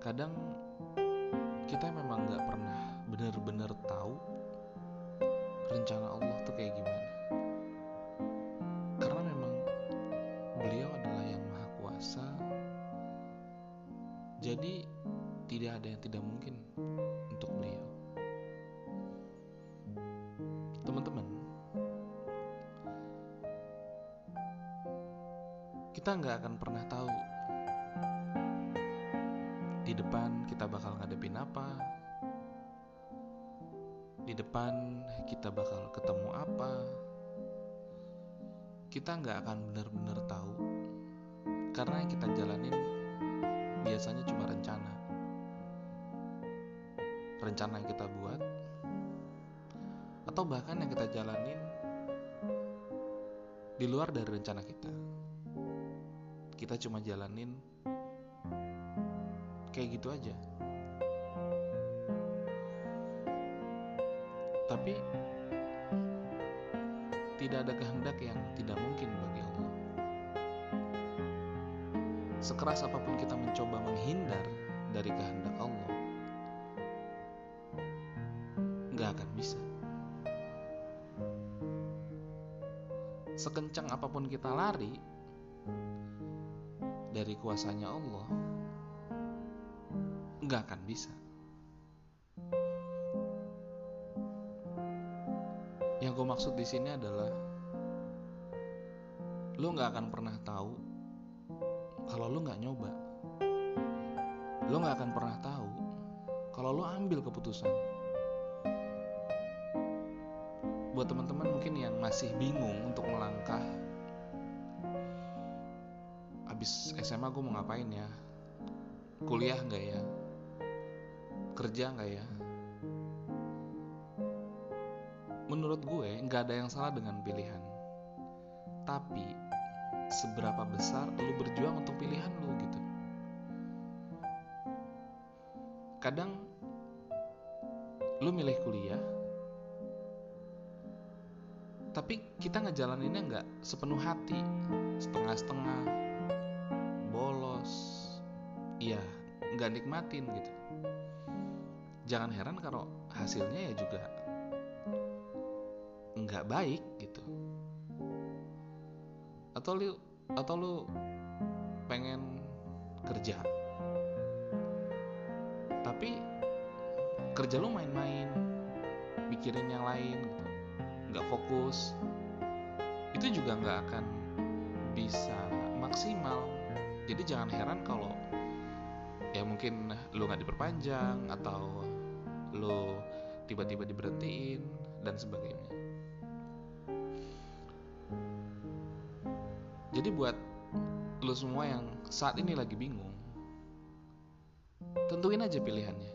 kadang kita memang nggak pernah benar-benar tahu rencana Allah tuh kayak gimana. Karena memang beliau adalah yang maha kuasa. Jadi tidak ada yang tidak mungkin untuk beliau. Teman-teman kita nggak akan pernah tahu di depan kita bakal ngadepin apa, di depan kita bakal ketemu apa, kita nggak akan benar-benar tahu. Karena yang kita jalanin biasanya cuma rencana. Rencana yang kita buat atau bahkan yang kita jalanin di luar dari rencana kita. Kita cuma jalanin kayak gitu aja. Tapi tidak ada kehendak yang tidak mungkin bagi Allah. Sekeras apa pun kita mencoba menghindar dari kehendak Allah nggak akan bisa. Sekencang apa pun kita lari dari kuasanya Allah nggak akan bisa. Yang gue maksud di sini adalah lo nggak akan pernah tahu kalau lo nggak nyoba. Lo nggak akan pernah tahu kalau lo ambil keputusan. Buat teman-teman mungkin yang masih bingung untuk melangkah abis SMA gue mau ngapain ya? Kuliah nggak ya kerja nggak ya? Menurut gue nggak ada yang salah dengan pilihan. Tapi seberapa besar lu berjuang untuk pilihan lu gitu. Kadang lu milih kuliah tapi kita ngejalaninnya nggak sepenuh hati. Setengah-setengah bolos iya nggak nikmatin gitu jangan heran kalau hasilnya ya juga nggak baik gitu. Atau lu atau lu pengen kerja. Tapi kerja lu main-main mikirin yang lain gitu nggak fokus itu juga nggak akan bisa maksimal. Jadi jangan heran kalau ya mungkin lu nggak diperpanjang atau lu tiba-tiba diberhentiin dan sebagainya. Jadi buat lu semua yang saat ini lagi bingung tentuin aja pilihannya.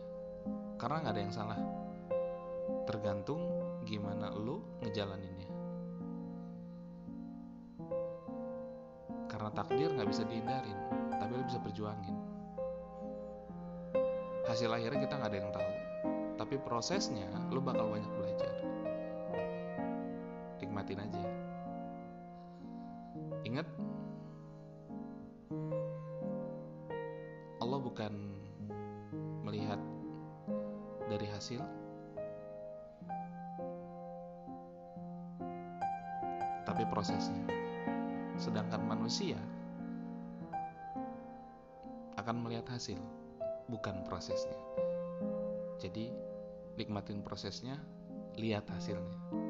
Karena nggak ada yang salah. Tergantung gimana lu ngejalaninnya. Karena takdir nggak bisa dihindarin tapi lu bisa perjuangin hasil akhirnya kita nggak ada yang tahu. Tapi prosesnya lu bakal banyak belajar. Nikmatin aja. Ingat Allah bukan melihat dari hasil. Tapi prosesnya. Sedangkan manusia akan melihat hasil bukan prosesnya. Jadi nikmatin prosesnya lihat hasilnya